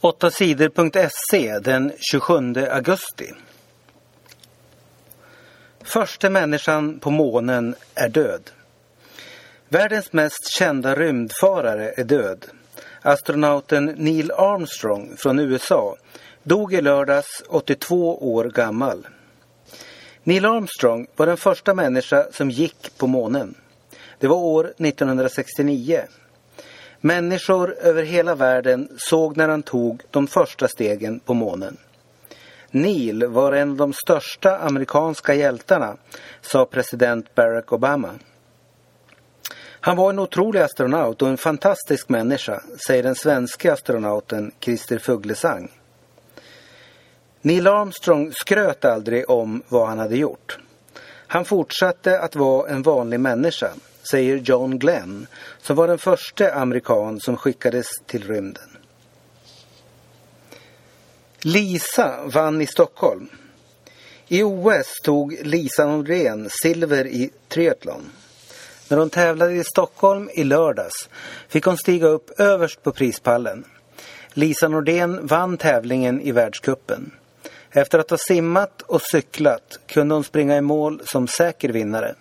8 sidor.se den 27 augusti. Första människan på månen är död. Världens mest kända rymdfarare är död. Astronauten Neil Armstrong från USA dog i lördags 82 år gammal. Neil Armstrong var den första människa som gick på månen. Det var år 1969. Människor över hela världen såg när han tog de första stegen på månen. Neil var en av de största amerikanska hjältarna, sa president Barack Obama. Han var en otrolig astronaut och en fantastisk människa, säger den svenska astronauten Christer Fuglesang. Neil Armstrong skröt aldrig om vad han hade gjort. Han fortsatte att vara en vanlig människa, säger John Glenn, som var den första amerikan som skickades till rymden. Lisa vann i Stockholm. I OS tog Lisa Nordén silver i triathlon. När hon tävlade i Stockholm i lördags fick hon stiga upp överst på prispallen. Lisa Nordén vann tävlingen i världskuppen. Efter att ha simmat och cyklat kunde hon springa i mål som säker vinnare.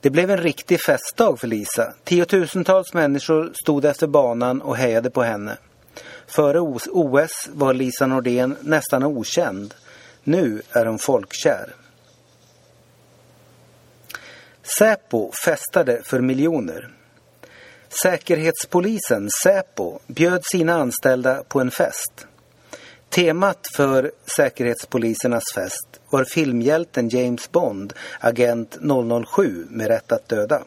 Det blev en riktig festdag för Lisa. Tiotusentals människor stod efter banan och hejade på henne. Före OS var Lisa Nordén nästan okänd. Nu är hon folkkär. Säpo festade för miljoner. Säkerhetspolisen Säpo bjöd sina anställda på en fest. Temat för Säkerhetspolisernas fest var filmhjälten James Bond, agent 007 med rätt att döda.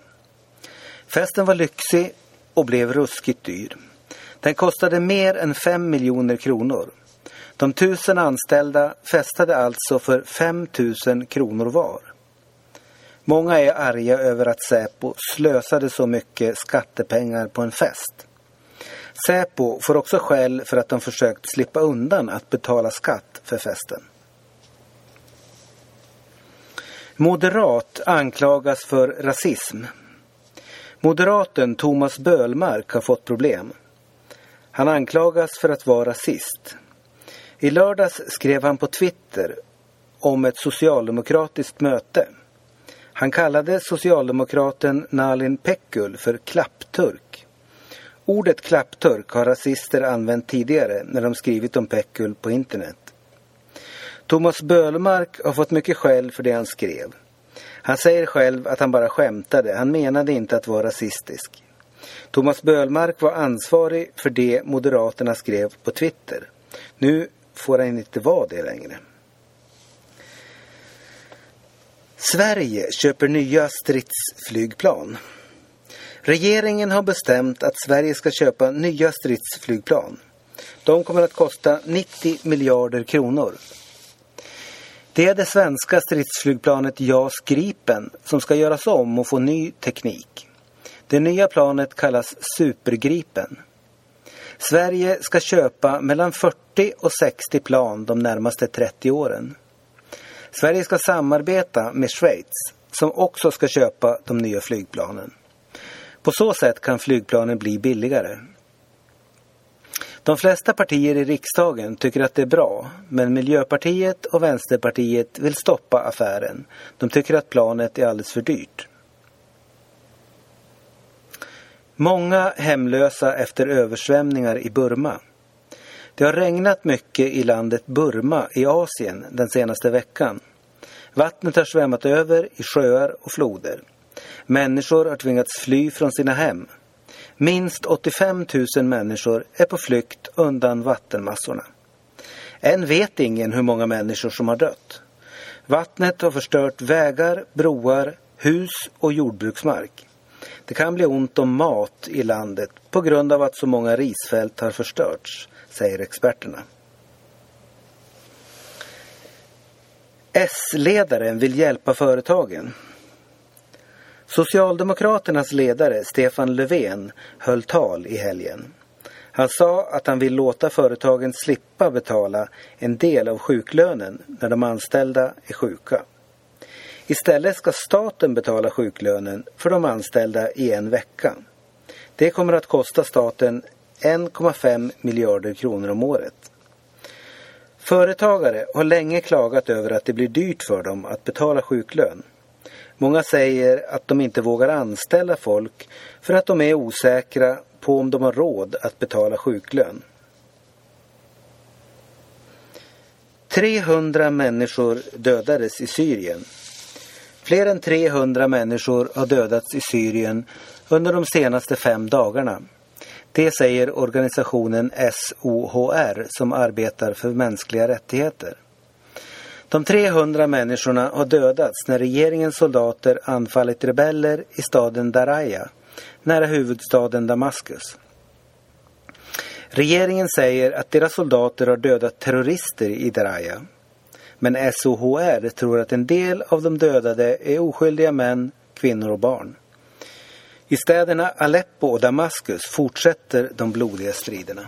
Festen var lyxig och blev ruskigt dyr. Den kostade mer än 5 miljoner kronor. De tusen anställda festade alltså för 5 000 kronor var. Många är arga över att Säpo slösade så mycket skattepengar på en fest. Säpo får också skäll för att de försökt slippa undan att betala skatt för festen. Moderat anklagas för rasism. Moderaten Thomas Bölmark har fått problem. Han anklagas för att vara rasist. I lördags skrev han på Twitter om ett socialdemokratiskt möte. Han kallade socialdemokraten Nalin Pekgul för klappturk. Ordet klappturk har rasister använt tidigare när de skrivit om pekul på internet. Thomas Bölmark har fått mycket skäll för det han skrev. Han säger själv att han bara skämtade, han menade inte att vara rasistisk. Thomas Bölmark var ansvarig för det Moderaterna skrev på Twitter. Nu får han inte vara det längre. Sverige köper nya stridsflygplan. Regeringen har bestämt att Sverige ska köpa nya stridsflygplan. De kommer att kosta 90 miljarder kronor. Det är det svenska stridsflygplanet JAS Gripen som ska göras om och få ny teknik. Det nya planet kallas Supergripen. Sverige ska köpa mellan 40 och 60 plan de närmaste 30 åren. Sverige ska samarbeta med Schweiz som också ska köpa de nya flygplanen. På så sätt kan flygplanen bli billigare. De flesta partier i riksdagen tycker att det är bra, men Miljöpartiet och Vänsterpartiet vill stoppa affären. De tycker att planet är alldeles för dyrt. Många hemlösa efter översvämningar i Burma. Det har regnat mycket i landet Burma i Asien den senaste veckan. Vattnet har svämmat över i sjöar och floder. Människor har tvingats fly från sina hem. Minst 85 000 människor är på flykt undan vattenmassorna. Än vet ingen hur många människor som har dött. Vattnet har förstört vägar, broar, hus och jordbruksmark. Det kan bli ont om mat i landet på grund av att så många risfält har förstörts, säger experterna. S-ledaren vill hjälpa företagen. Socialdemokraternas ledare Stefan Löfven höll tal i helgen. Han sa att han vill låta företagen slippa betala en del av sjuklönen när de anställda är sjuka. Istället ska staten betala sjuklönen för de anställda i en vecka. Det kommer att kosta staten 1,5 miljarder kronor om året. Företagare har länge klagat över att det blir dyrt för dem att betala sjuklön. Många säger att de inte vågar anställa folk för att de är osäkra på om de har råd att betala sjuklön. 300 människor dödades i Syrien. Fler än 300 människor har dödats i Syrien under de senaste fem dagarna. Det säger organisationen SOHR som arbetar för mänskliga rättigheter. De 300 människorna har dödats när regeringens soldater anfallit rebeller i staden Daraya, nära huvudstaden Damaskus. Regeringen säger att deras soldater har dödat terrorister i Daraya. Men SOHR tror att en del av de dödade är oskyldiga män, kvinnor och barn. I städerna Aleppo och Damaskus fortsätter de blodiga striderna.